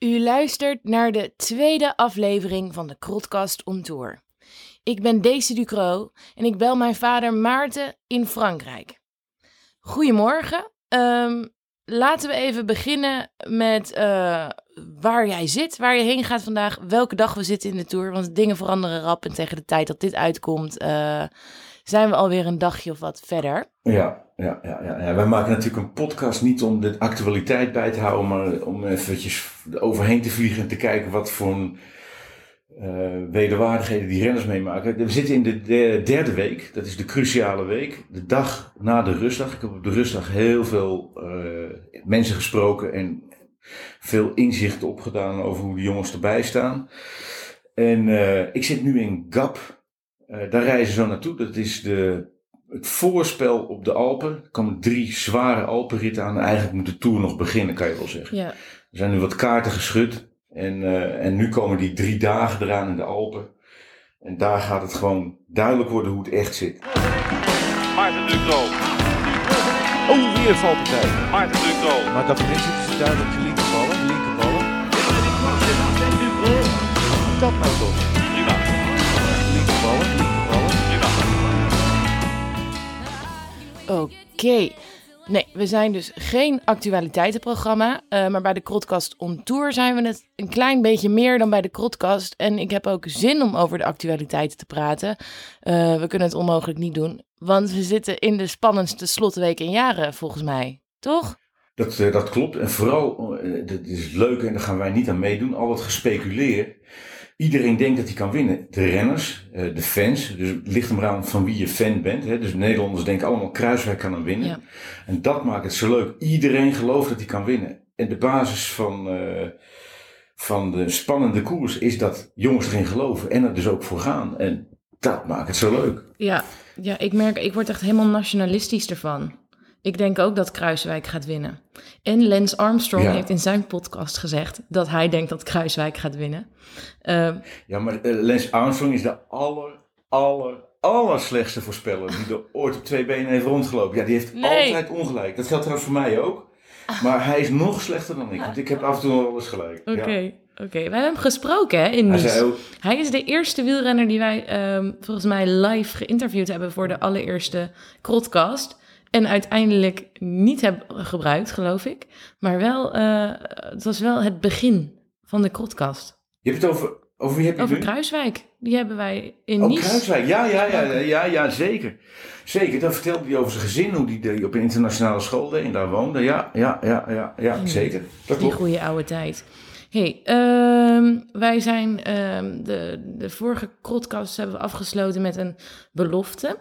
U luistert naar de tweede aflevering van de Krotcast on Tour. Ik ben Daisy Ducro en ik bel mijn vader Maarten in Frankrijk. Goedemorgen. Ehm, laten we even beginnen met eh, waar jij zit, waar je heen gaat vandaag, welke dag we zitten in de tour. Want dingen veranderen rap en tegen de tijd dat dit uitkomt, eh, zijn we alweer een dagje of wat verder. Ja, ja, ja, ja, ja. Wij maken natuurlijk een podcast niet om de actualiteit bij te houden, maar om eventjes overheen te vliegen en te kijken wat voor een, eh, wederwaardigheden die renners meemaken. We zitten in de de- derde week, dat is de cruciale week. De dag na de rustdag. Ik heb op de rustdag heel veel eh, mensen gesproken en veel inzicht opgedaan over hoe de jongens erbij staan. En eh, ik zit nu in Gap. Eh, daar reizen ze zo naartoe. Dat is de, het voorspel op de Alpen. Er komen drie zware Alpenritten aan. Eigenlijk moet de Tour nog beginnen, kan je wel zeggen. Ja, Er zijn nu wat kaarten geschud. En, eh, en nu komen die drie dagen eraan in de Alpen. En daar gaat het gewoon duidelijk worden hoe het echt zit. Maarten Ducro. Oh, weer valpartij. Maarten Ducro. Maar dat erin zitten ze duidelijk de linkerballen. De linkerballen. Dat nou toch. Oké. Nee, we zijn dus geen actualiteitenprogramma, eh, maar bij de Krotcast on Tour zijn we het een klein beetje meer dan bij de Krotcast. En ik heb ook zin om over de actualiteiten te praten. Eh, we kunnen het onmogelijk niet doen, want we zitten in de spannendste slotweek in jaren, volgens mij. Toch? Dat, eh, dat klopt. En vooral, dat is leuk en daar gaan wij niet aan meedoen, al het gespeculeer. Iedereen denkt dat hij kan winnen. De renners, eh, de fans. Dus het ligt er maar aan van wie je fan bent. Hè. Dus Nederlanders denken allemaal Kruiswijk kan hem winnen. Ja. En dat maakt het zo leuk. Iedereen gelooft dat hij kan winnen. En de basis van, eh, van de spannende koers is dat jongens erin geloven en er dus ook voor gaan. En dat maakt het zo leuk. Ja, ja, ik merk, ik word echt helemaal nationalistisch ervan. Ik denk ook dat Kruiswijk gaat winnen. En Lance Armstrong Ja. heeft in zijn podcast gezegd dat hij denkt dat Kruiswijk gaat winnen. Ehm, Ja, maar eh, Lance Armstrong is de aller, aller, aller slechtste voorspeller die er ooit op twee benen heeft rondgelopen. Ja, die heeft Nee. altijd ongelijk. Dat geldt trouwens voor mij ook. Maar hij is nog slechter dan ik, want ik heb af en toe wel eens gelijk. Oké, Ja. oké. We hebben hem gesproken hè, in Nice. ook, Hij is de eerste wielrenner die wij ehm, volgens mij live geïnterviewd hebben voor de allereerste Krotcast. En uiteindelijk niet hebben gebruikt, geloof ik. Maar wel, eh, het was wel het begin van de Krotcast. je hebt het over, over wie heb je Over nu? Kruiswijk. Die hebben wij in Oh, Nice. Kruiswijk. Ja, ja, ja, ja, ja, ja, zeker. Zeker, dan vertelde hij over zijn gezin, hoe hij op een internationale school deed en daar woonde. Ja, ja, ja, ja, ja zeker. Dat Die goede oude tijd. hey, ehm, wij zijn ehm, de, de vorige podcast hebben we afgesloten met een belofte.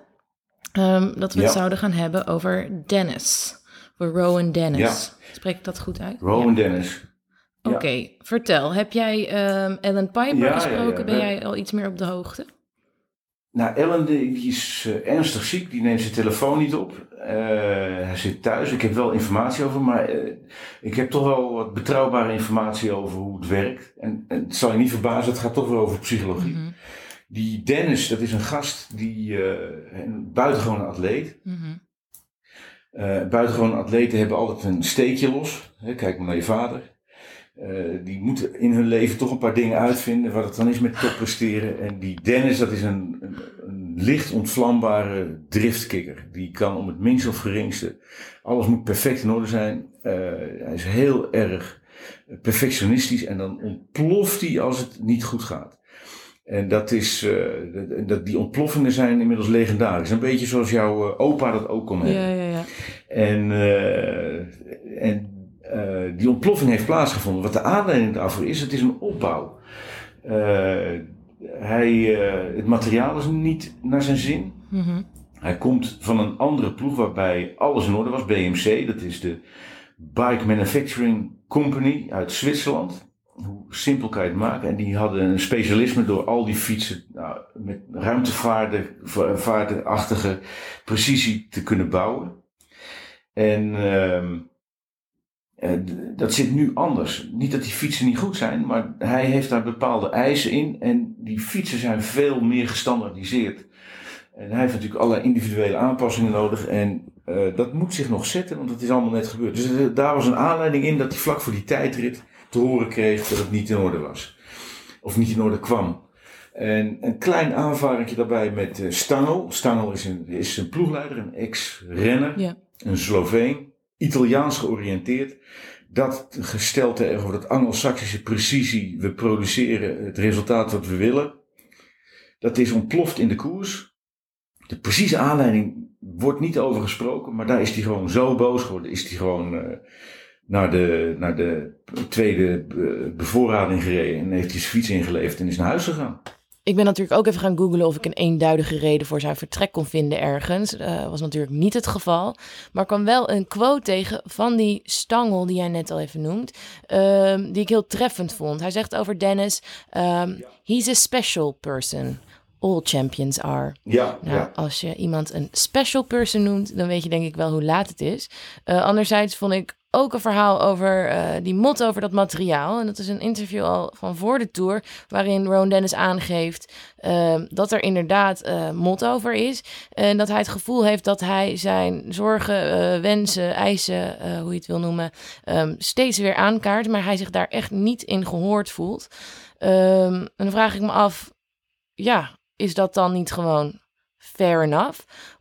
Ehm, dat we het Ja. zouden gaan hebben over Dennis. Voor Rowan Dennis. Spreek ik dat goed uit? Rowan Ja. Dennis. Oké, vertel. Heb jij ehm, Ellen Piper gesproken? Ben jij al iets meer op de hoogte? Nou, Ellen die die is eh, ernstig ziek, die neemt zijn telefoon niet op. Eh, hij zit thuis, ik heb wel informatie over, maar eh, ik heb toch wel wat betrouwbare informatie over hoe het werkt. En, en het zal je niet verbazen, het gaat toch wel over psychologie. Mhm, Die Dennis, dat is een gast, die eh, een buitengewone atleet. Eh buitengewone atleten hebben altijd een steekje los. Hè, kijk maar naar je vader. Eh, die moeten in hun leven toch een paar dingen uitvinden wat het dan is met top presteren. En die Dennis, dat is een, een, een licht ontvlambare driftkikker. Die kan om het minst of geringste. Alles moet perfect in orde zijn. Hij is heel erg perfectionistisch en dan ontploft hij als het niet goed gaat. En dat is, eh, dat- die ontploffingen zijn inmiddels legendarisch. Een beetje zoals jouw eh, opa dat ook kon hebben. Ja, ja, ja. En, eh, en die ontploffing heeft plaatsgevonden. Wat de aanleiding daarvoor is, het is een opbouw. Hij, het materiaal is niet naar zijn zin. Mhm. Hij komt van een andere ploeg waarbij alles in orde was. BMC, dat is de Bike Manufacturing Company uit Zwitserland. Simpel kan je het maken? En die hadden een specialisme door al die fietsen nou, met ruimtevaartachtige precisie te kunnen bouwen. En ehm, eh, dat zit nu anders. Niet dat die fietsen niet goed zijn, maar hij heeft daar bepaalde eisen in. En die fietsen zijn veel meer gestandaardiseerd. En hij heeft natuurlijk allerlei individuele aanpassingen nodig. En eh, dat moet zich nog zetten, want het is allemaal net gebeurd. Dus eh, daar was een aanleiding in dat hij vlak voor die tijdrit te horen kreeg dat het niet in orde was. Of niet in orde kwam. En een klein aanvaringje daarbij met Stangel. Stangel is een, is een ploegleider, een ex-renner, Ja. een Sloveen, Italiaans georiënteerd. Dat gesteld tegenover dat Anglo-Saxische precisie, we produceren het resultaat wat we willen. Dat is ontploft in de koers. De precieze aanleiding wordt niet over gesproken, maar daar is hij gewoon zo boos geworden. Is hij gewoon eh, naar, de, naar de tweede eh, bevoorrading gereden en heeft hij zijn fiets ingeleverd en is naar huis gegaan. Ik ben natuurlijk ook even gaan googlen of ik een eenduidige reden voor zijn vertrek kon vinden ergens. Dat was natuurlijk niet het geval. Maar ik kwam wel een quote tegen van die Stangel, die jij net al even noemt, ehm, die ik heel treffend vond. Hij zegt over Dennis, ehm, he's a special person. All champions are. Ja, Nou, ja. als je iemand een special person noemt, dan weet je denk ik wel hoe laat het is. Eh, anderzijds vond ik ook een verhaal over eh, die mot over dat materiaal. En dat is een interview al van voor de tour, waarin Rowan Dennis aangeeft eh, dat er inderdaad eh mot over is. En dat hij het gevoel heeft dat hij zijn zorgen, wensen, eisen, hoe je het wil noemen, ehm, steeds weer aankaart. Maar hij zich daar echt niet in gehoord voelt. Ehm, en dan vraag ik me af, ja, is dat dan niet gewoon fair enough?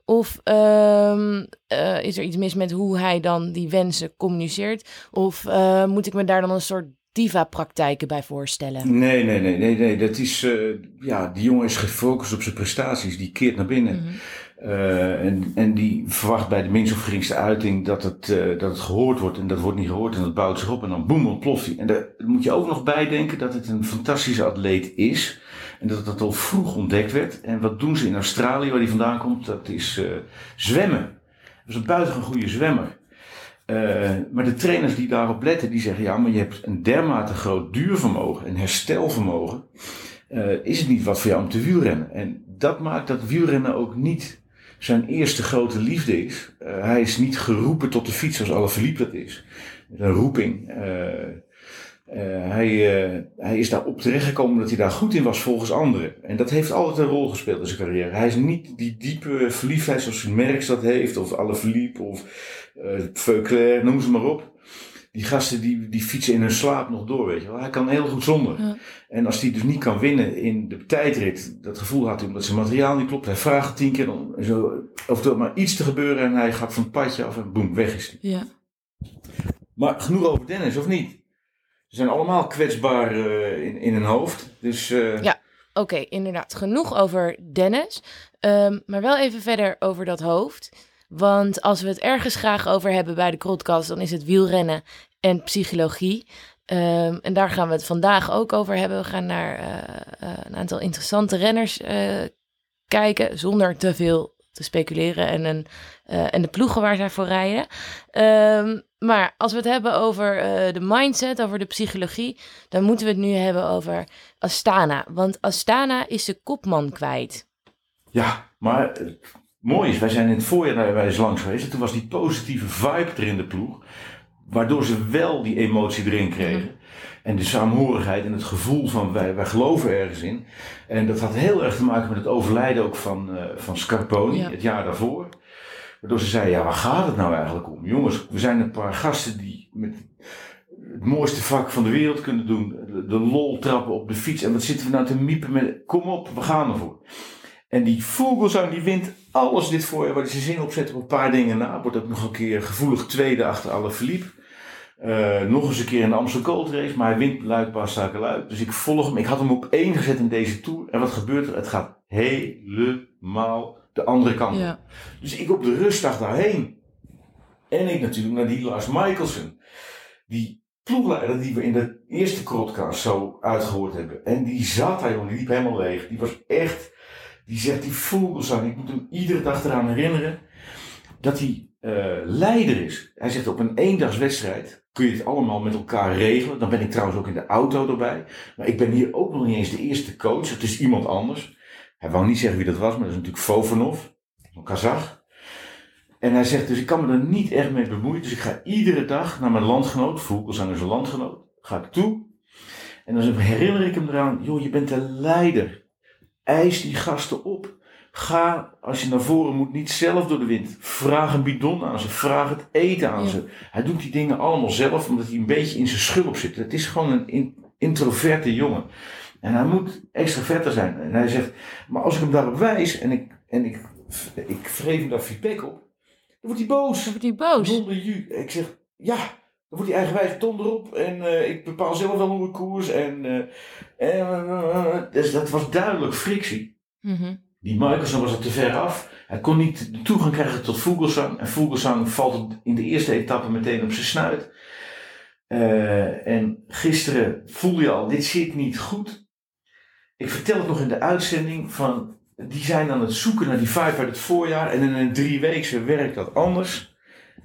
Of ehm, eh, is er iets mis met hoe hij dan die wensen communiceert? Of eh, moet ik me daar dan een soort diva-praktijken bij voorstellen? Nee, nee, nee, nee, nee. Dat is, eh, ja, die jongen is gefocust op zijn prestaties. Die keert naar binnen. Mhm. Eh, en, en die verwacht bij de minst of geringste uiting dat het, eh, dat het gehoord wordt. En dat wordt niet gehoord en dat bouwt zich op en dan boem, ontploft hij. En daar moet je ook nog bij denken dat het een fantastische atleet is. En dat dat al vroeg ontdekt werd. En wat doen ze in Australië, waar hij vandaan komt? Dat is eh, zwemmen. Dat is een buitengewoon goede zwemmer. Maar de trainers die daarop letten, die zeggen: ja, maar je hebt een dermate groot duurvermogen en herstelvermogen. Eh, is het niet wat voor jou om te wielrennen? En dat maakt dat wielrennen ook niet zijn eerste grote liefde is. Eh, hij is niet geroepen tot de fiets zoals Alaphilippe dat is. Een roeping. Eh, eh, hij, hij is daar op terechtgekomen dat hij daar goed in was volgens anderen. En dat heeft altijd een rol gespeeld in zijn carrière. Hij is niet die diepe verliefdheid zoals Merckx dat heeft, of Alaphilippe, of uh, Veuclair, noem ze maar op. Die gasten die, die fietsen in hun slaap nog door, weet je wel. Hij kan heel goed zonder. Ja. En als hij dus niet kan winnen in de tijdrit, dat gevoel had hij omdat zijn materiaal niet klopt. Hij vraagt tien keer om zo, of er maar iets te gebeuren en hij gaat van het padje af en boem, weg is hij. Ja. Maar genoeg over Dennis, of niet? Ze zijn allemaal kwetsbaar eh, in, in hun hoofd. Dus eh, Ja. Oké, inderdaad. Genoeg over Dennis. Ehm, maar wel even verder over dat hoofd. Want als we het ergens graag over hebben bij de podcast, dan is het wielrennen en psychologie. Ehm, en daar gaan we het vandaag ook over hebben. We gaan naar eh, eh, een aantal interessante renners eh, kijken, zonder te veel te speculeren en, een, en de ploegen waar zij voor rijden. Ehm, maar als we het hebben over de mindset, over de psychologie, dan moeten we het nu hebben over Astana. Want Astana is de kopman kwijt. ja, maar mooi is, wij zijn in het voorjaar daar bij eens langs geweest. En toen was die positieve vibe er in de ploeg. Waardoor ze wel die emotie erin kregen. En de saamhorigheid en het gevoel van wij, wij geloven ergens in. En dat had heel erg te maken met het overlijden ook van, eh, van Scarponi Ja. het jaar daarvoor. Waardoor ze zeiden, ja waar gaat het nou eigenlijk om? Jongens, we zijn een paar gasten die met het mooiste vak van de wereld kunnen doen. De, de lol trappen op de fiets. En wat zitten we nou te miepen met, kom op, we gaan ervoor. En die Vogelsang die wint alles dit voorjaar waar hij zijn zin op zet op een paar dingen na. Wordt ook nog een keer gevoelig tweede achter Alaphilippe. Eh nog eens een keer in de Amstel Gold Race, maar hij wint Luik, Bastaken, Luik. Dus ik volg hem. Ik had hem op één gezet in deze Tour. En wat gebeurt er? Het gaat helemaal de andere kant op. Ja. Dus ik op de rustdag daarheen. En ik natuurlijk naar die Lars Michelsen. Die ploegleider die we in de eerste podcast zo uitgehoord hebben. En die zat daar, jongen. Die liep helemaal leeg. Die was echt... Die zegt, die Vogelsang. Ik moet hem iedere dag eraan herinneren. Dat hij eh, leider is. Hij zegt, op een eendagswedstrijd kun je het allemaal met elkaar regelen. Dan ben ik trouwens ook in de auto erbij. Maar ik ben hier ook nog niet eens de eerste coach. Het is iemand anders. Hij wou niet zeggen wie dat was, maar dat is natuurlijk Fofanov. Een Kazach. En hij zegt dus, ik kan me er niet echt mee bemoeien. Dus ik ga iedere dag naar mijn landgenoot, Vogelsang is een landgenoot, ga ik toe. En dan herinner ik hem eraan, joh, je bent de leider. Eis die gasten op. Ga, als je naar voren moet, niet zelf door de wind. Vraag een bidon aan ze. Vraag het eten aan Ja. ze. Hij doet die dingen allemaal zelf, omdat hij een beetje in zijn schulp zit. Het is gewoon een in- introverte jongen. En hij moet extraverter zijn. En hij zegt, maar als ik hem daarop wijs en ik, en ik, ik wreef hem daar feedback op, dan wordt hij boos. Dan wordt hij boos. Ik zeg, ja, dan wordt hij eigenwijs ton erop. En eh, ik bepaal zelf wel hoe ik koers. En, eh, eh, dus dat was duidelijk frictie. Mhm. Die Michelson was er te ver af. Hij kon niet de toegang krijgen tot Vogelsang. En Vogelsang valt in de eerste etappe meteen op zijn snuit. En gisteren voelde je al, dit zit niet goed. Ik vertel het nog in de uitzending van, die zijn aan het zoeken naar die vibe uit het voorjaar. En in een drieweekse werkt dat anders.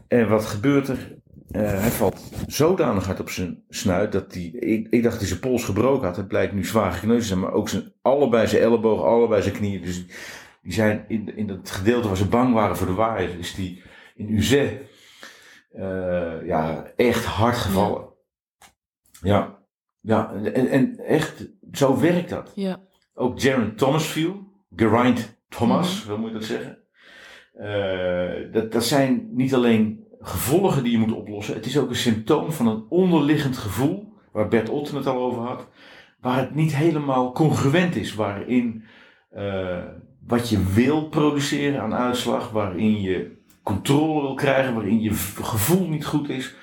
En wat gebeurt er? Eh, hij valt zodanig hard op zijn snuit dat hij, ik, ik dacht dat hij zijn pols gebroken had. Het blijkt nu zwaar gekneusd te zijn, maar ook zijn, allebei zijn ellebogen, allebei zijn knieën. Dus die zijn in, in dat gedeelte waar ze bang waren voor de waaier, is die in Uzet eh, ja, echt hard gevallen. Ja, ja en, en echt, zo werkt dat. Ja. Ook Jaron Thomas viel. Geraint Thomas, hoe moet je dat zeggen? Eh, dat, dat zijn niet alleen gevolgen die je moet oplossen. Het is ook een symptoom van een onderliggend gevoel, waar Bert Otten het al over had, waar het niet helemaal congruent is, waarin eh, wat je wil produceren aan uitslag, waarin je controle wil krijgen, waarin je gevoel niet goed is,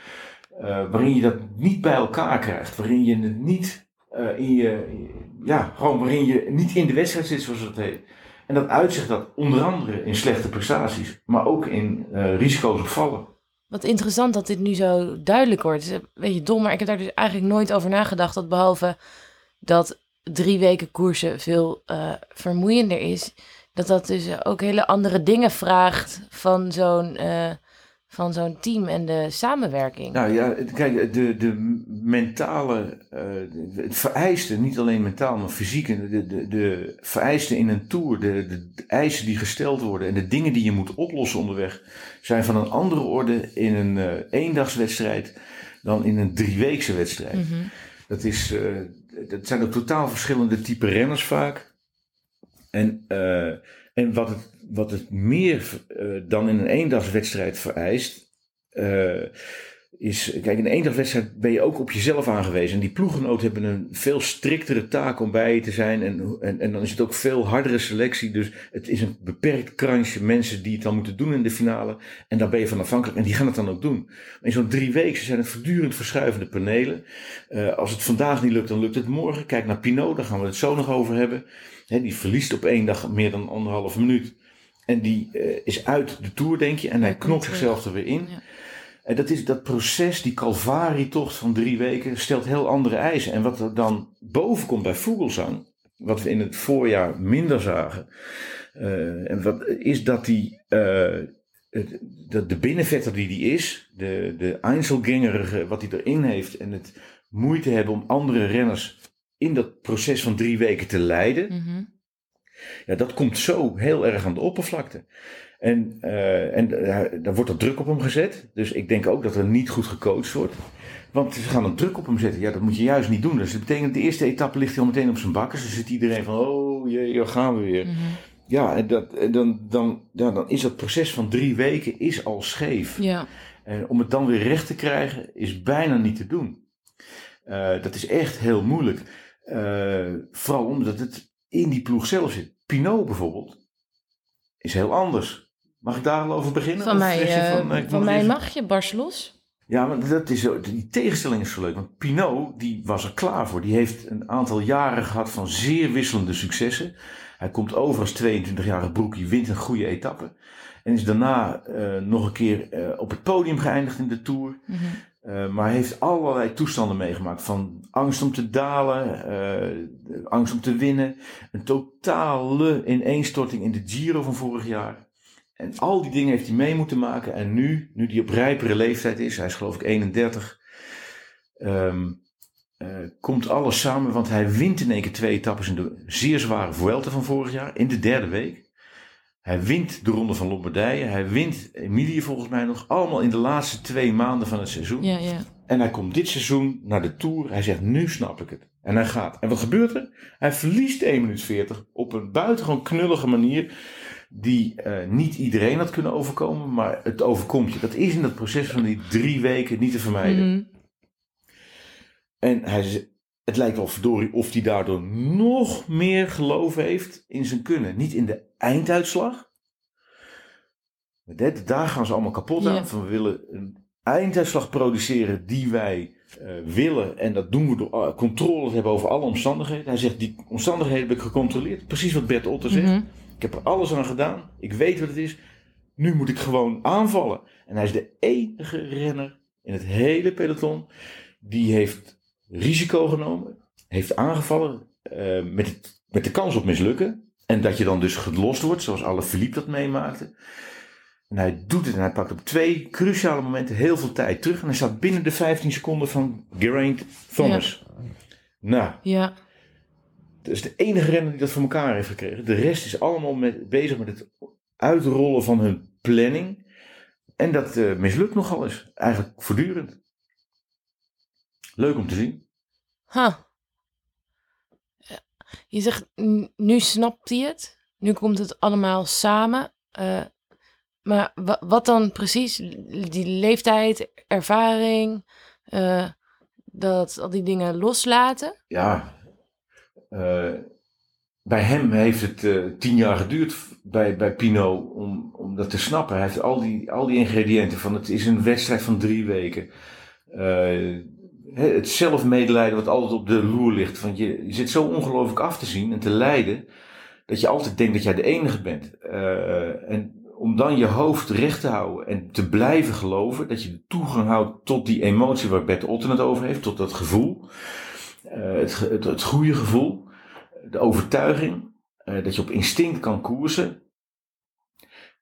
eh, waarin je dat niet bij elkaar krijgt, waarin je het niet eh, in je, ja, gewoon waarin je niet in de wedstrijd zit, zoals het heet. En dat uitzicht dat onder andere in slechte prestaties, maar ook in risico's op vallen. Wat interessant dat dit nu zo duidelijk wordt. Het is een beetje dom, maar ik heb daar dus eigenlijk nooit over nagedacht. Dat behalve dat drie weken koersen veel eh, vermoeiender is. Dat dat dus ook hele andere dingen vraagt van zo'n eh, van zo'n team en de samenwerking. Nou ja, kijk, de, de mentale, eh, het vereisten, niet alleen mentaal, maar fysiek, de, de, de vereisten in een tour, de, de, de eisen die gesteld worden en de dingen die je moet oplossen onderweg, zijn van een andere orde in een eh eendagswedstrijd dan in een drieweekse wedstrijd. Mhm. Dat, is, eh, dat zijn ook totaal verschillende type renners vaak. En, en wat, het, wat het meer eh, dan in een eendagswedstrijd vereist, eh, is, kijk, in een eendagswedstrijd ben je ook op jezelf aangewezen. En die ploeggenoten hebben een veel striktere taak om bij je te zijn. En, en, en dan is het ook veel hardere selectie. Dus het is een beperkt kransje mensen die het dan moeten doen in de finale. En daar ben je van afhankelijk. En die gaan het dan ook doen. In zo'n drie weken zijn het voortdurend verschuivende panelen. Eh, als het vandaag niet lukt, dan lukt het morgen. Kijk naar Pinot, daar gaan we het zo nog over hebben. Hè, die verliest op één dag meer dan anderhalf minuut. En die eh, is uit de Tour, denk je. En hij knokt zichzelf er weer in. Ja. En dat, is, dat proces, die calvarietocht van drie weken, stelt heel andere eisen. En wat er dan boven komt bij Vogelsang, wat we in het voorjaar minder zagen, eh, en wat, is dat die, dat de binnenvetter die die is, de, de Einzelgängerige, wat hij erin heeft, en het moeite hebben om andere renners in dat proces van drie weken te leiden, Mhm. Ja, dat komt zo heel erg aan de oppervlakte. En, eh, en eh, daar wordt er druk op hem gezet. Dus ik denk ook dat er niet goed gecoacht wordt. Want ze gaan er druk op hem zetten. Ja, dat moet je juist niet doen. Dus dat betekent de eerste etappe ligt hij al meteen op zijn bakken. Dus dan zit iedereen van, oh jee, daar gaan we weer. Mhm. Ja, en dat, dan, dan, ja, dan is dat proces van drie weken is al scheef. Ja. En om het dan weer recht te krijgen is bijna niet te doen. Eh, dat is echt heel moeilijk. Vooral omdat het in die ploeg zelf zit. Pinot bijvoorbeeld is heel anders. Mag ik daar al over beginnen? Van mij, eh, van, eh, van mij mag je, Bars los. Ja, maar dat is, zo- die tegenstelling is zo leuk. Want Pinot, die was er klaar voor. Die heeft een aantal jaren gehad van zeer wisselende successen. Hij komt over als 22-jarige broekie, wint een goede etappe. En is daarna eh, nog een keer op het podium geëindigd in de Tour. Mhm. Eh, maar hij heeft allerlei toestanden meegemaakt. Van angst om te dalen, eh, angst om te winnen. Een totale ineenstorting in de Giro van vorig jaar. En al die dingen heeft hij mee moeten maken. En nu, nu hij op rijpere leeftijd is, hij is geloof ik 31, ehm, eh, komt alles samen. Want hij wint in één keer twee etappes in de zeer zware Vuelta van vorig jaar, in de derde week. Hij wint de Ronde van Lombardije. Hij wint Emilie volgens mij nog. Allemaal in de laatste twee maanden van het seizoen. Ja, ja. En hij komt dit seizoen naar de Tour. Hij zegt, nu snap ik het. En hij gaat. En wat gebeurt er? Hij verliest 1 minuut 40 op een buitengewoon knullige manier. Die eh, niet iedereen had kunnen overkomen, maar het overkomt je. Dat is in dat proces van die drie weken niet te vermijden. Mhm. En hij, het lijkt wel verdorie of hij daardoor nog meer geloof heeft in zijn kunnen. Niet in de einduitslag. Maar dit- Daar gaan ze allemaal kapot aan. Ja. Van we willen een einduitslag produceren die wij eh, willen. En dat doen we door eh, controle te hebben over alle omstandigheden. Hij zegt, die omstandigheden heb ik gecontroleerd. Precies wat Bert Otter zegt. Mhm. Ik heb er alles aan gedaan. Ik weet wat het is. Nu moet ik gewoon aanvallen. En hij is de enige renner in het hele peloton die heeft risico genomen, heeft aangevallen eh, met, het- met de kans op mislukken. En dat je dan dus gelost wordt, zoals alle Philippe dat meemaakte. En hij doet het en hij pakt op twee cruciale momenten heel veel tijd terug. En hij staat binnen de 15 seconden van Geraint Thomas. Nou, Ja. dat is de enige renner die dat voor elkaar heeft gekregen. De rest is allemaal met, bezig met het uitrollen van hun planning. En dat eh, mislukt nogal eens. Eigenlijk voortdurend. Leuk om te zien. Huh. Je zegt, nu snapt hij het. Nu komt het allemaal samen. Eh, maar wa- wat dan precies? Die leeftijd, ervaring, eh, dat al die dingen loslaten. Ja, eh, bij hem heeft het tien jaar geduurd bij, bij Pinot om, om dat te snappen. Hij heeft al die, al die ingrediënten van het is een wedstrijd van drie weken. Het zelfmedelijden wat altijd op de loer ligt. Want je, zit zo ongelooflijk af te zien en te lijden dat je altijd denkt dat jij de enige bent. Eh, en om dan je hoofd recht te houden en te blijven geloven dat je de toegang houdt tot die emotie waar Bert Otten het over heeft, tot dat gevoel. Eh, het, het, goede gevoel, de overtuiging, eh, dat je op instinct kan koersen.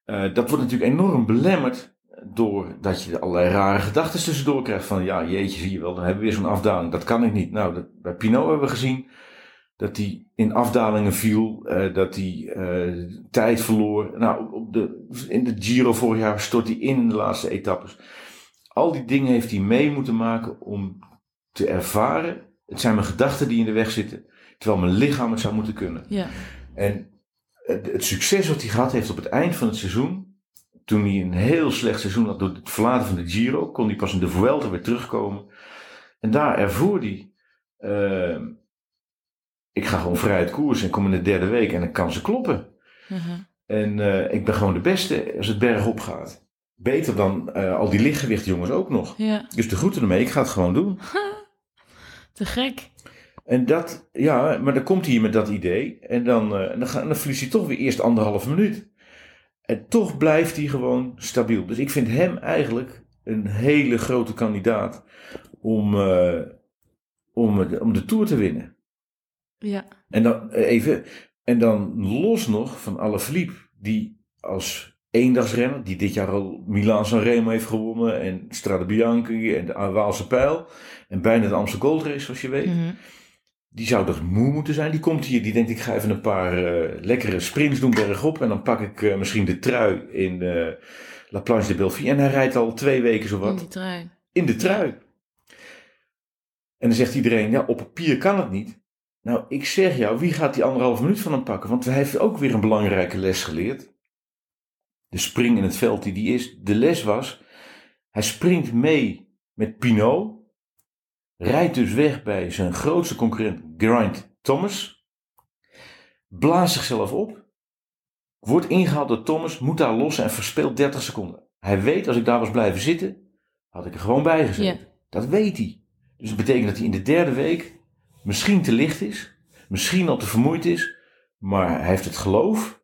Dat wordt natuurlijk enorm belemmerd doordat je allerlei rare gedachten tussendoor krijgt van ja, jeetje, zie je wel, dan hebben we weer zo'n afdaling. Dat kan ik niet. Nou, dat, bij Pinot hebben we gezien dat hij in afdalingen viel, eh, dat hij eh, tijd verloor. Nou, op de, in de Giro vorig jaar stort hij in in de laatste etappes. Al die dingen heeft hij mee moeten maken om te ervaren. Het zijn mijn gedachten die in de weg zitten, terwijl mijn lichaam het zou moeten kunnen. Ja. En het, het succes wat hij gehad heeft op het eind van het seizoen, toen hij een heel slecht seizoen had door het verlaten van de Giro, kon hij pas in de Vuelta weer terugkomen. En daar ervoer hij, eh, ik ga gewoon vrij uit koers en kom in de derde week en dan kan ze kloppen. Mhm. En eh, ik ben gewoon de beste als het bergop gaat. Beter dan eh, al die lichtgewichtjongens ook nog. Ja. Dus de groeten ermee, ik ga het gewoon doen. Te gek. En dat, ja, maar dan komt hij hier met dat idee. En dan, eh, dan, ga- dan verliest hij toch weer eerst anderhalve minuut. En toch blijft hij gewoon stabiel. Dus ik vind hem eigenlijk een hele grote kandidaat om, eh, om, het- om de Tour te winnen. Ja. En dan eh, even, en dan los nog van Alaphilippe, die als eendagsrenner, die dit jaar al Milaan Sanremo heeft gewonnen en Strade Bianchi en de Waalse Pijl en bijna de Amstel Gold Race, zoals je weet. Mhm. Die zou toch moe moeten zijn? Die komt hier, die denkt ik ga even een paar eh, lekkere sprints doen bergop. En dan pak ik eh, misschien de trui in eh, La Planche de Belleville. En hij rijdt al twee weken zo In wat die trui. in de trui. En dan zegt iedereen, ja op papier kan het niet. Nou ik zeg jou, wie gaat die anderhalf minuut van hem pakken? Want hij heeft ook weer een belangrijke les geleerd. De spring in het veld die die is. De les was, hij springt mee met Pinot. Rijdt dus weg bij zijn grootste concurrent Geraint Thomas. Blaast zichzelf op. Wordt ingehaald door Thomas, moet daar los en verspeelt 30 seconden. Hij weet, als ik daar was blijven zitten, had ik er gewoon bij gezeten. Ja. Dat weet hij. Dus dat betekent dat hij in de derde week misschien te licht is, misschien al te vermoeid is, maar hij heeft het geloof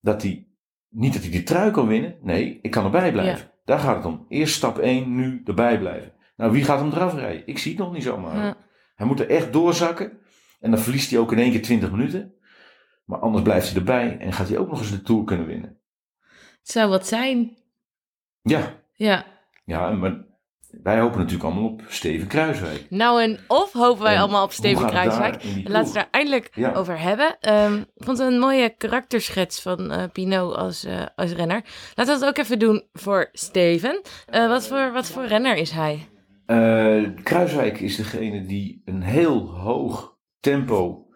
dat hij, niet dat hij die trui kan winnen, nee, ik kan erbij blijven. Daar gaat het om. Eerst stap 1, nu erbij blijven. Nou, wie gaat hem eraf rijden? Ik zie het nog niet zomaar. Ja. Hij moet er echt doorzakken en dan verliest hij ook in één keer 20 minuten. Maar anders blijft hij erbij en gaat hij ook nog eens de Tour kunnen winnen. Het zou wat zijn. Ja, Ja. ja maar wij hopen natuurlijk allemaal op Steven Kruiswijk. Nou, en of hopen wij En allemaal op Steven het Kruiswijk. Laten we daar eindelijk Ja. over hebben. Ehm, ik vond het een mooie karakterschets van eh Pinot als, eh, als renner. Laten we dat ook even doen voor Steven. Eh, wat, voor, wat voor renner is hij? Eh, Kruiswijk is degene die een heel hoog tempo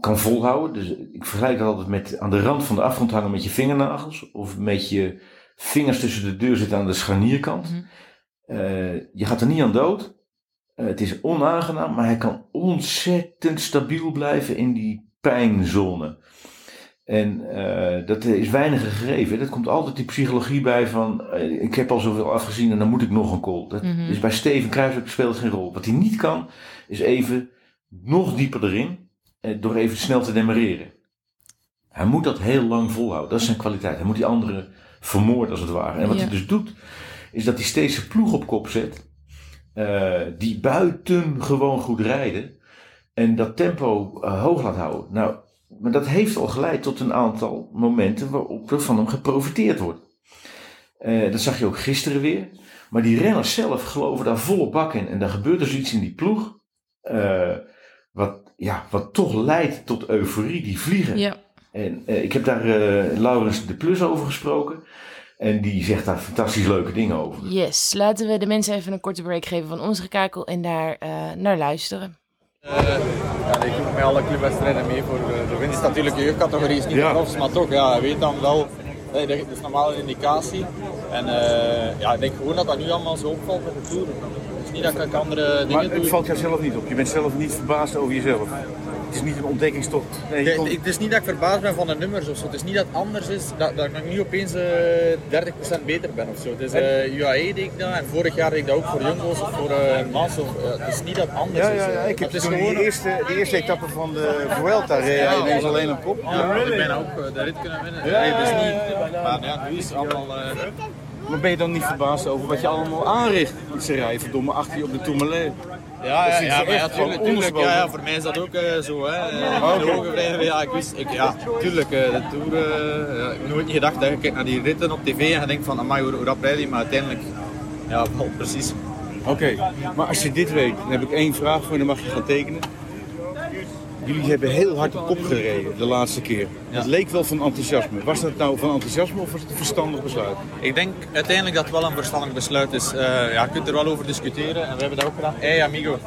kan volhouden. Dus ik vergelijk het altijd met aan de rand van de afgrond hangen met je vingernagels. Of met je vingers tussen de deur zitten aan de scharnierkant. Mhm. Eh, je gaat er niet aan dood. Eh, het is onaangenaam, maar hij kan ontzettend stabiel blijven in die pijnzone. En eh, dat is weinig gegeven. Dat komt altijd die psychologie bij van, eh, ik heb al zoveel afgezien en dan moet ik nog een call. Dat Mhm. is bij Steven Kruiswijk speelt geen rol. Wat hij niet kan, is even nog dieper erin, eh, door even snel te demareren. Hij moet dat heel lang volhouden. Dat is zijn kwaliteit. Hij moet die anderen vermoorden als het ware. En wat Ja. hij dus doet, is dat hij steeds zijn ploeg op kop zet. eh, die buiten gewoon goed rijden. En dat tempo hoog laat houden. Nou, maar dat heeft al geleid tot een aantal momenten waarop er van hem geprofiteerd wordt. Eh, dat zag je ook gisteren weer. Maar die renners zelf geloven daar volle bak in. En dan gebeurt dus iets in die ploeg. eh, wat, ja, wat toch leidt tot euforie. Die vliegen. Ja. En eh, ik heb daar Laurens de Plus over gesproken. En die zegt daar fantastisch leuke dingen over. Yes, laten we de mensen even een korte break geven van ons gekakel en daar naar luisteren. Ja, ik doe met alle clubwedstrijden mee voor de, de winst. Natuurlijk, je jeugdcategorie is niet Ja. de profs, maar toch, ja, je weet dan wel, dat is normaal een indicatie. En eh, ja, ik denk gewoon dat dat nu allemaal zo opvalt met de Tour. Het is niet dat ik andere dingen Maar doe. het valt jou zelf niet op. Je bent zelf niet verbaasd over jezelf. Het is niet een ontdekkingstocht. Nee, het is niet dat ik verbaasd ben van de nummers of zo. Het is niet dat het anders is, dat, dat ik nu opeens eh 30% beter ben of zo. Het is eh UAE deed ik dat en vorig jaar deed ik dat ook voor Jumbo's of voor Mas. Of, eh, het is niet dat het anders ja, is. ja, ja, ik heb het is gewoon... die eerste, die eerste etappe van de Vuelta reed hij ineens alleen op kop. Ja, ik ben ook de rit kunnen winnen. Nee, het is niet. Maar ja, nu is het allemaal. Maar ben je dan niet verbaasd over wat je allemaal aanricht? Want ze rijden verdomme achter je op de Tourmalet. Ja, ja, ja, maar ja, echt tuurlijk, ja, voor mij is dat ook eh, zo. Hè. Eh, Ah, de hoge vrijheid, ja, ik wist, ik, ja, tuurlijk, eh, de Tour, eh, ja, ik heb nooit niet gedacht dat je kijkt naar die ritten op tv en je denkt van, amai, hoe, hoe rap rijdt maar uiteindelijk, ja, precies. Oké, maar als je dit weet, dan heb ik één vraag voor je, dan mag je gaan tekenen. Jullie hebben heel hard op kop gereden de laatste keer. Ja. Het leek wel van enthousiasme. Was dat nou van enthousiasme of was het een verstandig besluit? Ik denk uiteindelijk dat het wel een verstandig besluit is. Eh, ja, je kunt er wel over discussiëren en we hebben dat ook gedaan. Hey amigo.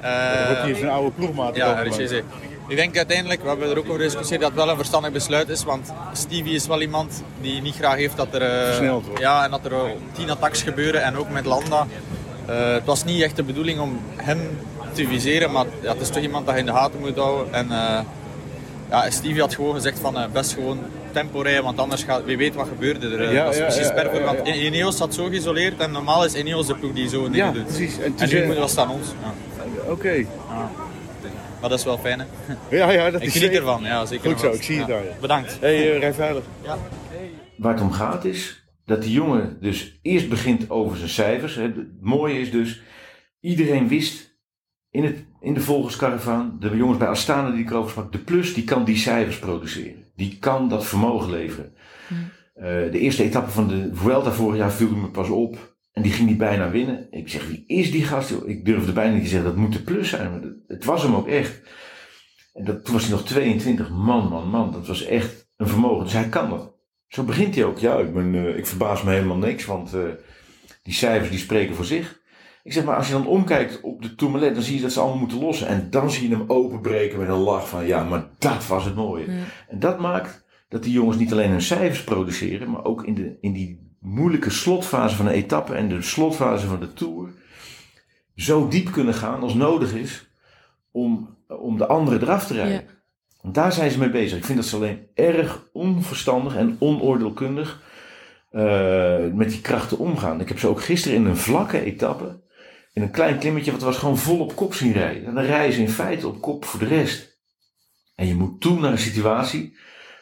Eh, Er wordt hier zijn oude ploegmaat. Ja, RCC. Ik denk uiteindelijk, we hebben er ook over gediscussieerd, dat het wel een verstandig besluit is. Want Stevie is wel iemand die niet graag heeft dat er... eh, Versneld wordt. Ja, en dat er eh, tien attacks gebeuren en ook met Landa. Eh, het was niet echt de bedoeling om hem te viseren, maar ja, het is toch iemand dat je in de gaten moet houden. En eh, ja, Stevie had gewoon gezegd van eh, best gewoon tempo rijden, want anders gaat, wie weet wat gebeurde er. Eh, Ja, dat is ja, precies ja, per voor, ja, want ja. Ineos zat zo geïsoleerd en normaal is Ineos de ploeg die zo dingen Ja, doet. precies. En En, toen nu zei- was het aan ons. Ja. Oké. Maar dat is wel fijn hè. Ja, ja, dat Ik is geniet zeker. ervan, ja zeker. Goed zo, ik zie het Ja. daar, ja. Bedankt. Hey, rij veilig. Waar het om gaat is dat die jongen dus eerst begint over zijn cijfers. Het mooie is dus, iedereen wist in, het, in de volgerskaravaan, de jongens bij Astana die ik erover sprak, de plus die kan die cijfers produceren. Die kan dat vermogen leveren. Eh, de eerste etappe van de Vuelta vorig jaar viel me pas op. En die ging die bijna winnen. Ik zeg, wie is die gast? Ik durfde bijna niet te zeggen, dat moet de plus zijn. Maar dat- het was hem ook echt. En dat, toen was hij nog 22. Man, man, man. Dat was echt een vermogen. Dus hij kan dat. Zo begint hij ook. Ja, ik, ben, eh, ik verbaas me helemaal niks, want eh, die cijfers die spreken voor zich. Ik zeg maar, als je dan omkijkt op de Tourmalet, dan zie je dat ze allemaal moeten lossen. En dan zie je hem openbreken met een lach van, ja, maar dat was het mooie. Ja. En dat maakt dat die jongens niet alleen hun cijfers produceren, maar ook in, de, in die moeilijke slotfase van een etappe en de slotfase van de Tour zo diep kunnen gaan als nodig is om, om de anderen eraf te rijden. Ja. Want daar zijn ze mee bezig. Ik vind dat ze alleen erg onverstandig en onoordeelkundig eh, met die krachten omgaan. Ik heb ze ook gisteren in een vlakke etappe, in een klein klimmetje, wat was gewoon vol op kop zien rijden. En dan rijden ze in feite op kop voor de rest. En je moet toe naar een situatie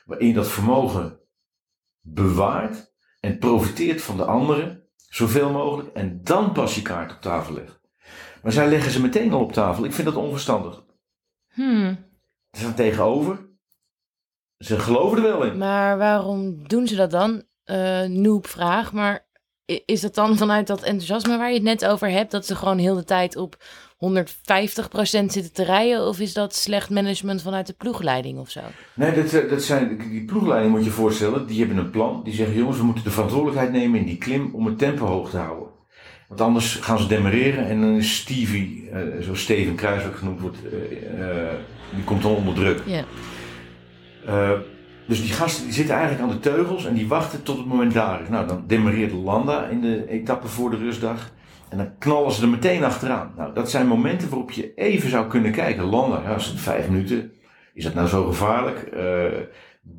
waarin je dat vermogen bewaart en profiteert van de anderen, zoveel mogelijk, en dan pas je kaart op tafel legt. Maar zij leggen ze meteen al op tafel. Ik vind dat onverstandig. Hmm. Ze staan tegenover. Ze geloven er wel in. Maar waarom doen ze dat dan? Eh noob vraag, maar is dat dan vanuit dat enthousiasme waar je het net over hebt, dat ze gewoon heel de tijd op 150% zitten te rijden? Of is dat slecht management vanuit de ploegleiding of zo? Nee, dat, eh, dat zijn, die ploegleiding moet je voorstellen, die hebben een plan. Die zeggen, jongens, we moeten de verantwoordelijkheid nemen in die klim om het tempo hoog te houden. Want anders gaan ze demereren en dan is Stevie, eh, zoals Steven Kruiswijk genoemd wordt, eh, die komt dan onder druk. Ja. Dus die gasten die zitten eigenlijk aan de teugels en die wachten tot het moment daar is. Nou, dan demereert Landa in de etappe voor de rustdag. En dan knallen ze er meteen achteraan. Nou, dat zijn momenten waarop je even zou kunnen kijken. Landa, ja, is het vijf minuten? Is dat nou zo gevaarlijk? Eh,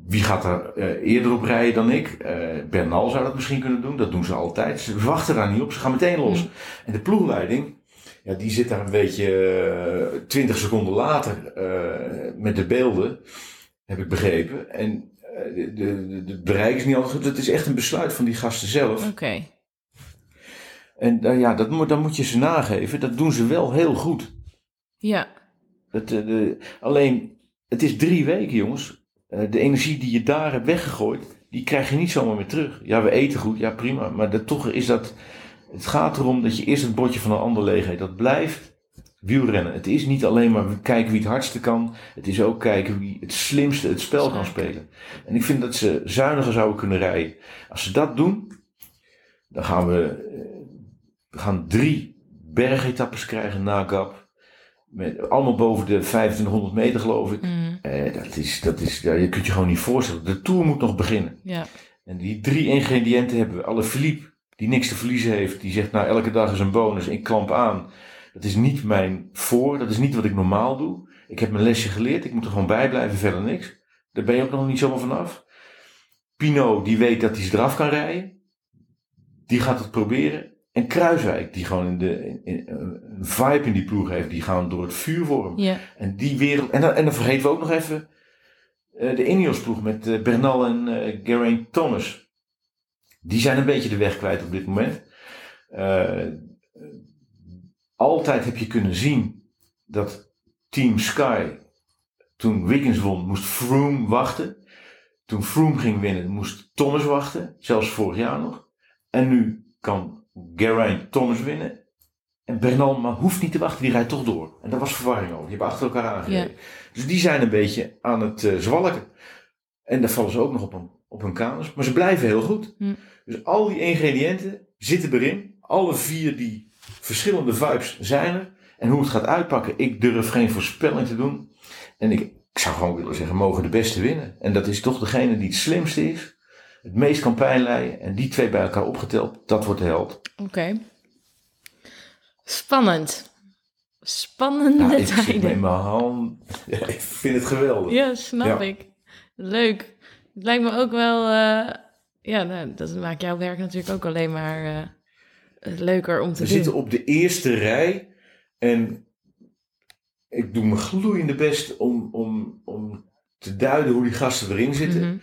wie gaat daar eh, eerder op rijden dan ik? Eh, Bernal zou dat misschien kunnen doen. Dat doen ze altijd. Ze wachten daar niet op. Ze gaan meteen los. En de ploegleiding, ja, die zit daar een beetje twintig seconden later met de beelden heb ik begrepen. En eh, de, de, de, de bereik is niet altijd goed. Het is echt een besluit van die gasten zelf. Oké. En eh, ja, dat, moet- dan moet je ze nageven. Dat doen ze wel heel goed. Ja. Dat, eh, de, alleen, het is drie weken, jongens. De energie die je daar hebt weggegooid, die krijg je niet zomaar meer terug. Ja, we eten goed, ja prima. Maar dat, toch is dat... Het gaat erom dat je eerst het bordje van een ander leeg eet. Dat blijft wielrennen. Het is niet alleen maar kijken wie het hardste kan. Het is ook kijken wie het slimste het spel kan spelen. En ik vind dat ze zuiniger zouden kunnen rijden. Als ze dat doen, dan gaan we, eh, we gaan drie bergetappes krijgen na Gap. Met, allemaal boven de 2500 meter geloof ik. Mm, Eh, dat is, dat is, ja, je kunt je gewoon niet voorstellen. De Tour moet nog beginnen. ja. En die drie ingrediënten hebben we. Alle Philippe, die niks te verliezen heeft, die zegt nou elke dag is een bonus, ik klamp aan. Dat is niet mijn voor, dat is niet wat ik normaal doe. Ik heb mijn lesje geleerd, ik moet er gewoon bij blijven, verder niks. Daar ben je ook nog niet zomaar vanaf. Pino, die weet dat hij ze eraf kan rijden. Die gaat het proberen. En Kruiswijk, die gewoon in de, in, in- een vibe in die ploeg heeft, die gaan door het vuur voor hem. Ja. En die wereld. En dan, en dan vergeten we ook nog even eh, de Ineos ploeg met eh, Bernal en eh Geraint Thomas. Die zijn een beetje de weg kwijt op dit moment. Altijd heb je kunnen zien dat Team Sky, toen Wiggins won, moest Froome wachten. Toen Froome ging winnen, moest Thomas wachten. Zelfs vorig jaar nog. En nu kan Geraint Thomas winnen. En Bernal maar hoeft niet te wachten, die rijdt toch door. En daar was verwarring over. Die hebben achter elkaar aangereden. Dus die zijn een beetje aan het eh, zwalken. En daar vallen ze ook nog op een, op hun kanus. Maar ze blijven heel goed. Hm. Dus al die ingrediënten zitten erin. Alle vier die verschillende vibes zijn er. En hoe het gaat uitpakken, ik durf geen voorspelling te doen. En ik, ik zou gewoon willen zeggen, mogen de beste winnen. En dat is toch degene die het slimste is. Het meest kan pijn lijden. En die twee bij elkaar opgeteld, dat wordt de held. Oké. Spannend. Spannende Ja, ik zit tijden. met mijn hand. Ja, ik vind het geweldig. Ja, snap Ja. ik. Leuk. Het lijkt me ook wel... eh, ja, nou, dat maakt jouw werk natuurlijk ook alleen maar eh, leuker om te We doen. zitten op de eerste rij en ik doe mijn gloeiende best om, om, om te duiden hoe die gasten erin zitten. Mhm.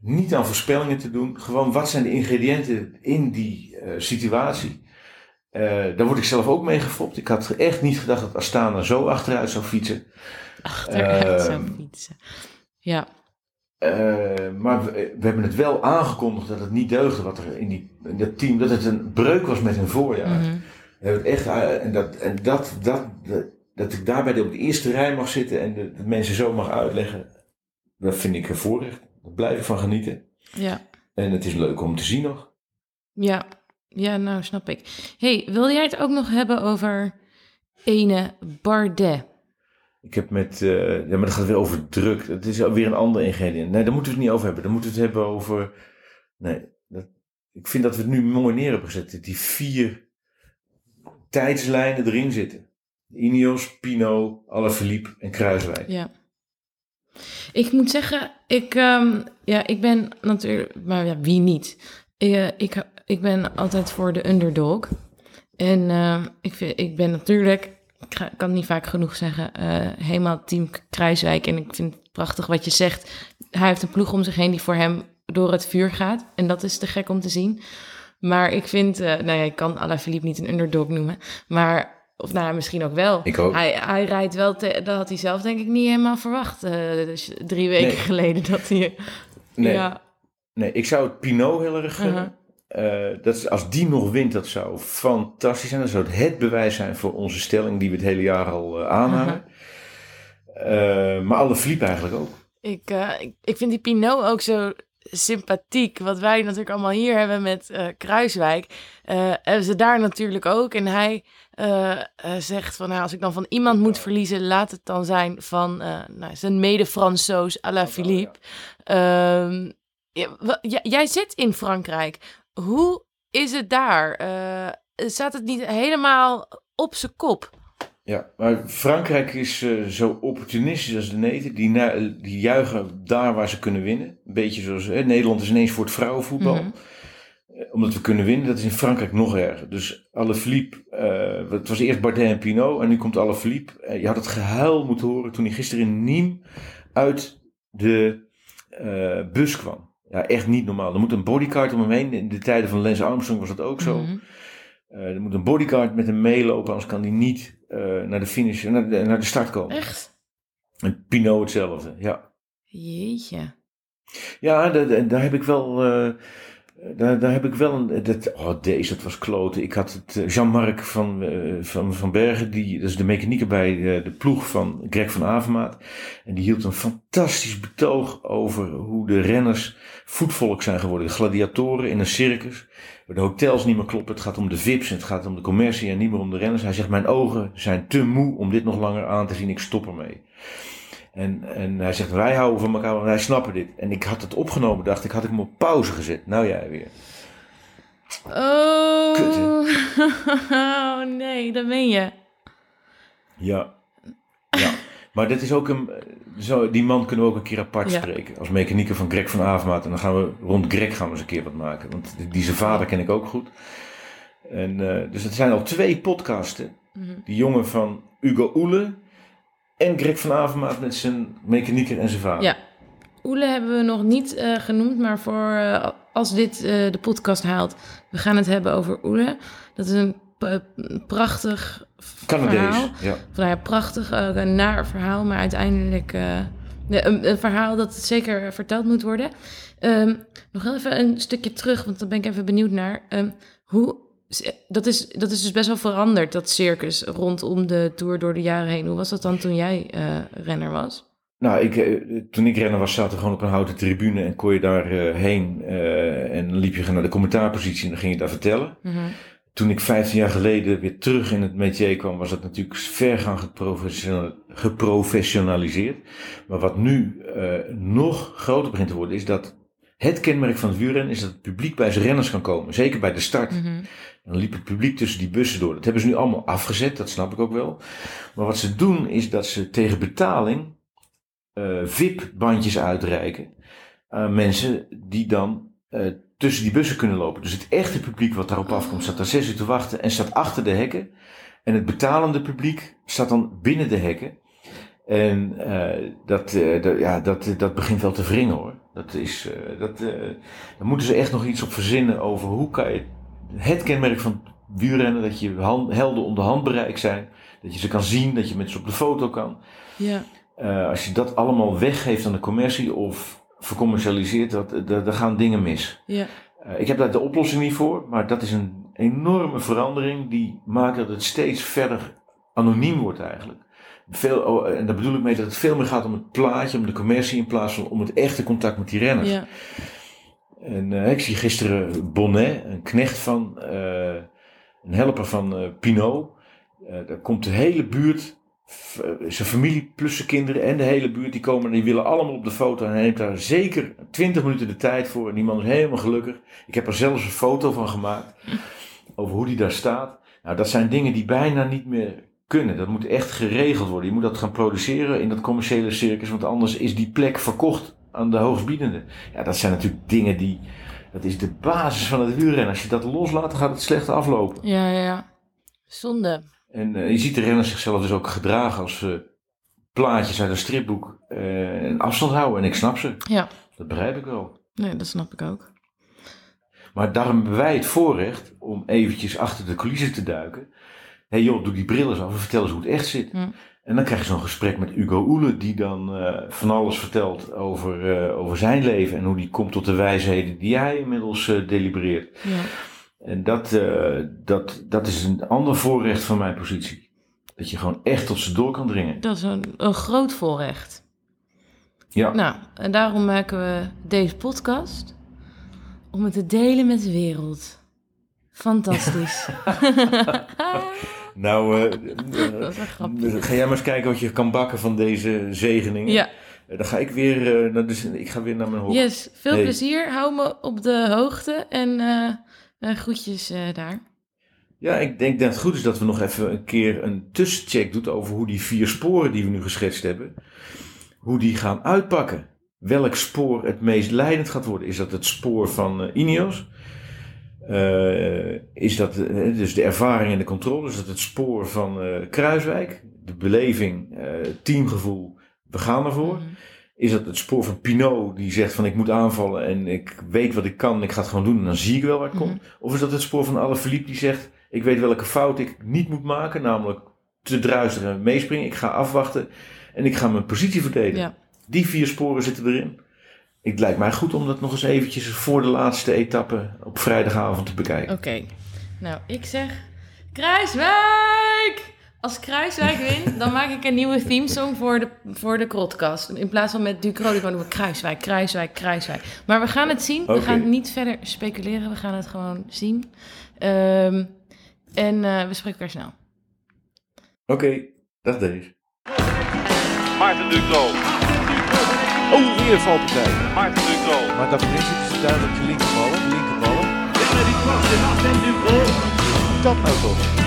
Niet aan voorspellingen te doen, gewoon wat zijn de ingrediënten in die eh, situatie. Eh, daar word ik zelf ook mee gefopt. Ik had echt niet gedacht dat Astana zo achteruit zou fietsen. Achteruit zou fietsen. Ja, Eh, maar we, we hebben het wel aangekondigd dat het niet deugde wat er in, die, in dat team, dat het een breuk was met hun voorjaar. mhm. We hebben het echt, eh, en dat, en dat, dat, dat, dat ik daarbij op de eerste rij mag zitten en de, de mensen zo mag uitleggen, dat vind ik een voorrecht. Daar blijf ik van genieten. ja, En het is leuk om te zien nog. ja. Ja, nou snap ik. hey, wil jij het ook nog hebben over ene Bardet? Ik heb met, eh, ja, maar dat gaat weer over druk. Het is weer een ander ingrediënt. Nee, daar moeten we het niet over hebben. Dan moeten we het hebben over, nee, dat, ik vind dat we het nu mooi neer hebben gezet. Dat die vier tijdslijnen erin zitten. Ineos, Pino, Alaphilippe en Kruiswijk. Ja. Ik moet zeggen, ik, ehm, ja, ik ben natuurlijk, maar ja, wie niet? Eh, ik, ik ben altijd voor de underdog. En ehm, ik, vind, ik ben natuurlijk, ik ga- kan het niet vaak genoeg zeggen, eh, helemaal team Kruiswijk. En ik vind het prachtig wat je zegt. Hij heeft een ploeg om zich heen die voor hem door het vuur gaat. En dat is te gek om te zien. Maar ik vind, eh, nou ja, ik kan Alaphilippe niet een underdog noemen. Maar, of nou misschien ook wel. Ik ook. Hij, hij rijdt wel, te- dat had hij zelf denk ik niet helemaal verwacht. eh, dus drie weken Nee. geleden dat hij... Nee. Ja, Nee, ik zou het Pinot heel erg gunnen. Uh-huh. Eh, dat is, als die nog wint, dat zou fantastisch zijn. Dat zou het het bewijs zijn voor onze stelling die we het hele jaar al eh, aanhangen. Uh-huh. Maar alle Philippe eigenlijk ook. ik, ik, ik vind die Pinot ook zo sympathiek. Wat wij natuurlijk allemaal hier hebben met Kruiswijk. hebben ze daar natuurlijk ook. En hij zegt van, nou, als ik dan van iemand moet verliezen, laat het dan zijn van nou, zijn mede-Fransoos à la Philippe. Ehm, ja, wa- ja, jij zit in Frankrijk. Hoe is het daar? Eh, staat het niet helemaal op zijn kop? Ja, maar Frankrijk is eh, zo opportunistisch als de neten. Die, na- die juichen daar waar ze kunnen winnen. Een beetje zoals hè, Nederland is ineens voor het vrouwenvoetbal. Mhm. Eh, Omdat we kunnen winnen, dat is in Frankrijk nog erger. Dus Alaphilippe, eh het was eerst Bardet en Pinot en nu komt Alaphilippe. Eh, je had het gehuil moeten horen toen hij gisteren in Nîmes uit de eh, bus kwam. Ja, echt niet normaal. Er moet een bodyguard om hem heen. In de tijden van Lance Armstrong was dat ook zo. Mhm. Eh, er moet een bodyguard met hem meelopen, anders kan hij niet eh, naar de finish, naar de, naar de start komen. Echt? En Pinot hetzelfde, ja. Jeetje. Ja, da- da- daar heb ik wel. eh, daar, daar heb ik wel een. Dat, oh, deze, dat was kloten. Ik had het. eh, Jean-Marc van, eh, van, van Bergen, die, dat is de mechanieker bij eh, de ploeg van Greg van Avermaat. En die hield een fantastisch betoog over hoe de renners voetvolk zijn geworden. De gladiatoren in een circus. De hotels niet meer kloppen. Het gaat om de VIP's het gaat om de commercie en niet meer om de renners. Hij zegt: Mijn ogen zijn te moe om dit nog langer aan te zien. Ik stop ermee. En, en hij zegt, wij houden van elkaar, want wij snappen dit. En ik had het opgenomen, dacht ik, had ik hem op pauze gezet. Nou jij weer. Oh. Kut, oh nee, dat meen je. Ja. ja. Maar dit is ook een, zo, die man kunnen we ook een keer apart Ja. spreken. Als mechanieker van Greg van Avermaat. En dan gaan we rond Greg gaan we eens een keer wat maken. Want die, die zijn vader ken ik ook goed. En, eh, dus het zijn al twee podcasten. Mhm. Die jongen van Hugo Oele en Greg van Avermaat met zijn mechanieker en zijn vader. Ja. Oele hebben we nog niet eh, genoemd, maar voor eh, als dit eh, de podcast haalt, we gaan het hebben over Oele. Dat is een prachtig Canadees. verhaal. Ja. Ja, prachtig, een naar verhaal, maar uiteindelijk een, een verhaal dat zeker verteld moet worden. Ehm, nog heel even een stukje terug, want daar ben ik even benieuwd naar. Ehm, hoe, dat, is, dat is dus best wel veranderd, dat circus rondom de Tour door de jaren heen. Hoe was dat dan toen jij eh, renner was? Nou, ik, eh, toen ik renner was, zaten we gewoon op een houten tribune en kon je daar eh, heen. eh, en dan liep je naar de commentaarpositie en dan ging je daar vertellen. Mhm. Toen ik 15 jaar geleden weer terug in het métier kwam, was dat natuurlijk vergaan geprofessional- geprofessionaliseerd. Maar wat nu eh, nog groter begint te worden, is dat het kenmerk van het wielrennen is dat het publiek bij zijn renners kan komen. Zeker bij de start. Dan liep het publiek tussen die bussen door. Dat hebben ze nu allemaal afgezet, dat snap ik ook wel. Maar wat ze doen is dat ze tegen betaling eh, VIP-bandjes uitreiken aan mensen die dan eh, tussen die bussen kunnen lopen. Dus het echte publiek wat daarop afkomt staat daar zes uur te wachten en staat achter de hekken. En het betalende publiek staat dan binnen de hekken. En eh, dat, ja, dat, dat begint wel te wringen hoor. Dat is, dat, daar moeten ze echt nog iets op verzinnen over hoe kan je het kenmerk van wielrennen, dat je hand, helden om de handbereik zijn, dat je ze kan zien, dat je met ze op de foto kan. Ja. Eh, als je dat allemaal weggeeft aan de commercie of vercommercialiseert, dat, dat, dan gaan dingen mis. Ja. Eh, ik heb daar de oplossing niet voor, maar dat is een enorme verandering die maakt dat het steeds verder anoniem wordt eigenlijk. Veel, oh, en daar bedoel ik mee dat het veel meer gaat om het plaatje, om de commercie in plaats van om het echte contact met die renners. Ja. En eh, ik zie gisteren Bonnet, een knecht van, eh, een helper van eh, Pinot. Daar komt de hele buurt, zijn familie plus zijn kinderen en de hele buurt, die komen en die willen allemaal op de foto. En hij neemt daar zeker 20 minuten de tijd voor. En die man is helemaal gelukkig. Ik heb er zelfs een foto van gemaakt over hoe die daar staat. Nou, dat zijn dingen die bijna niet meer kunnen. Dat moet echt geregeld worden. Je moet dat gaan produceren in dat commerciële circus, want anders is die plek verkocht aan de hoogstbiedende. Ja, dat zijn natuurlijk dingen die. Dat is de basis van het wielrennen. Als je dat loslaat, dan gaat het slecht aflopen. Ja, ja, ja. Zonde. En eh, je ziet de renners zichzelf dus ook gedragen als eh, plaatjes uit een stripboek eh, en afstand houden. En ik snap ze. Ja. Dat begrijp ik wel. Nee, dat snap ik ook. Maar daarom hebben wij het voorrecht om eventjes achter de coulissen te duiken. Hé hey joh, doe die bril eens af en vertel eens hoe het echt zit. Hm. En dan krijg je zo'n gesprek met Hugo Oele, die dan eh, van alles vertelt over, eh, over zijn leven en hoe die komt tot de wijsheden die hij inmiddels eh, delibereert. Ja. En dat, dat, dat is een ander voorrecht van mijn positie. Dat je gewoon echt tot ze door kan dringen. Dat is een, een groot voorrecht. Ja, Nou, en daarom maken we deze podcast. Om het te delen met de wereld. Fantastisch. nou, eh, Dat is eh, ga jij maar eens kijken wat je kan bakken van deze zegeningen. Ja, Eh, dan ga ik weer, dus ik ga weer naar mijn hok. yes. Veel plezier. Hou me op de hoogte. En eh, groetjes daar. Ja, ik denk dat het goed is dat we nog even een keer een tussencheck doen over hoe die vier sporen die we nu geschetst hebben, hoe die gaan uitpakken. Welk spoor het meest leidend gaat worden? Is dat het spoor van Ineos? Eh, is dat eh, dus de ervaring en de controle? Is dat het spoor van eh, Kruiswijk? De beleving, eh, teamgevoel, we gaan ervoor. Mhm. Is dat het spoor van Pinot die zegt van ik moet aanvallen en ik weet wat ik kan, ik ga het gewoon doen en dan zie ik wel waar het Mhm. komt? Of is dat het spoor van Alaphilippe die zegt ik weet welke fout ik niet moet maken, namelijk te druisteren en meespringen. Ik ga afwachten en ik ga mijn positie verdedigen. Ja. Die vier sporen zitten erin. Het lijkt mij goed om dat nog eens eventjes voor de laatste etappe op vrijdagavond te bekijken. Oké. Nou, ik zeg... Kruiswijk! Als Kruiswijk wint, dan maak ik een nieuwe themesong voor de, voor de krotcast. In plaats van met Ducro, dan doen we Kruiswijk, Kruiswijk, Kruiswijk. Maar we gaan het zien. We gaan niet verder speculeren. We gaan het gewoon zien. Ehm, en eh, we spreken elkaar snel. Oké, dag deze. Maarten Ducro. Oh, weer valpartij. Maarten Ducro. Maar daarvoor zitten ze duidelijk te linkerballen. Linkerballen. Dat nou toch?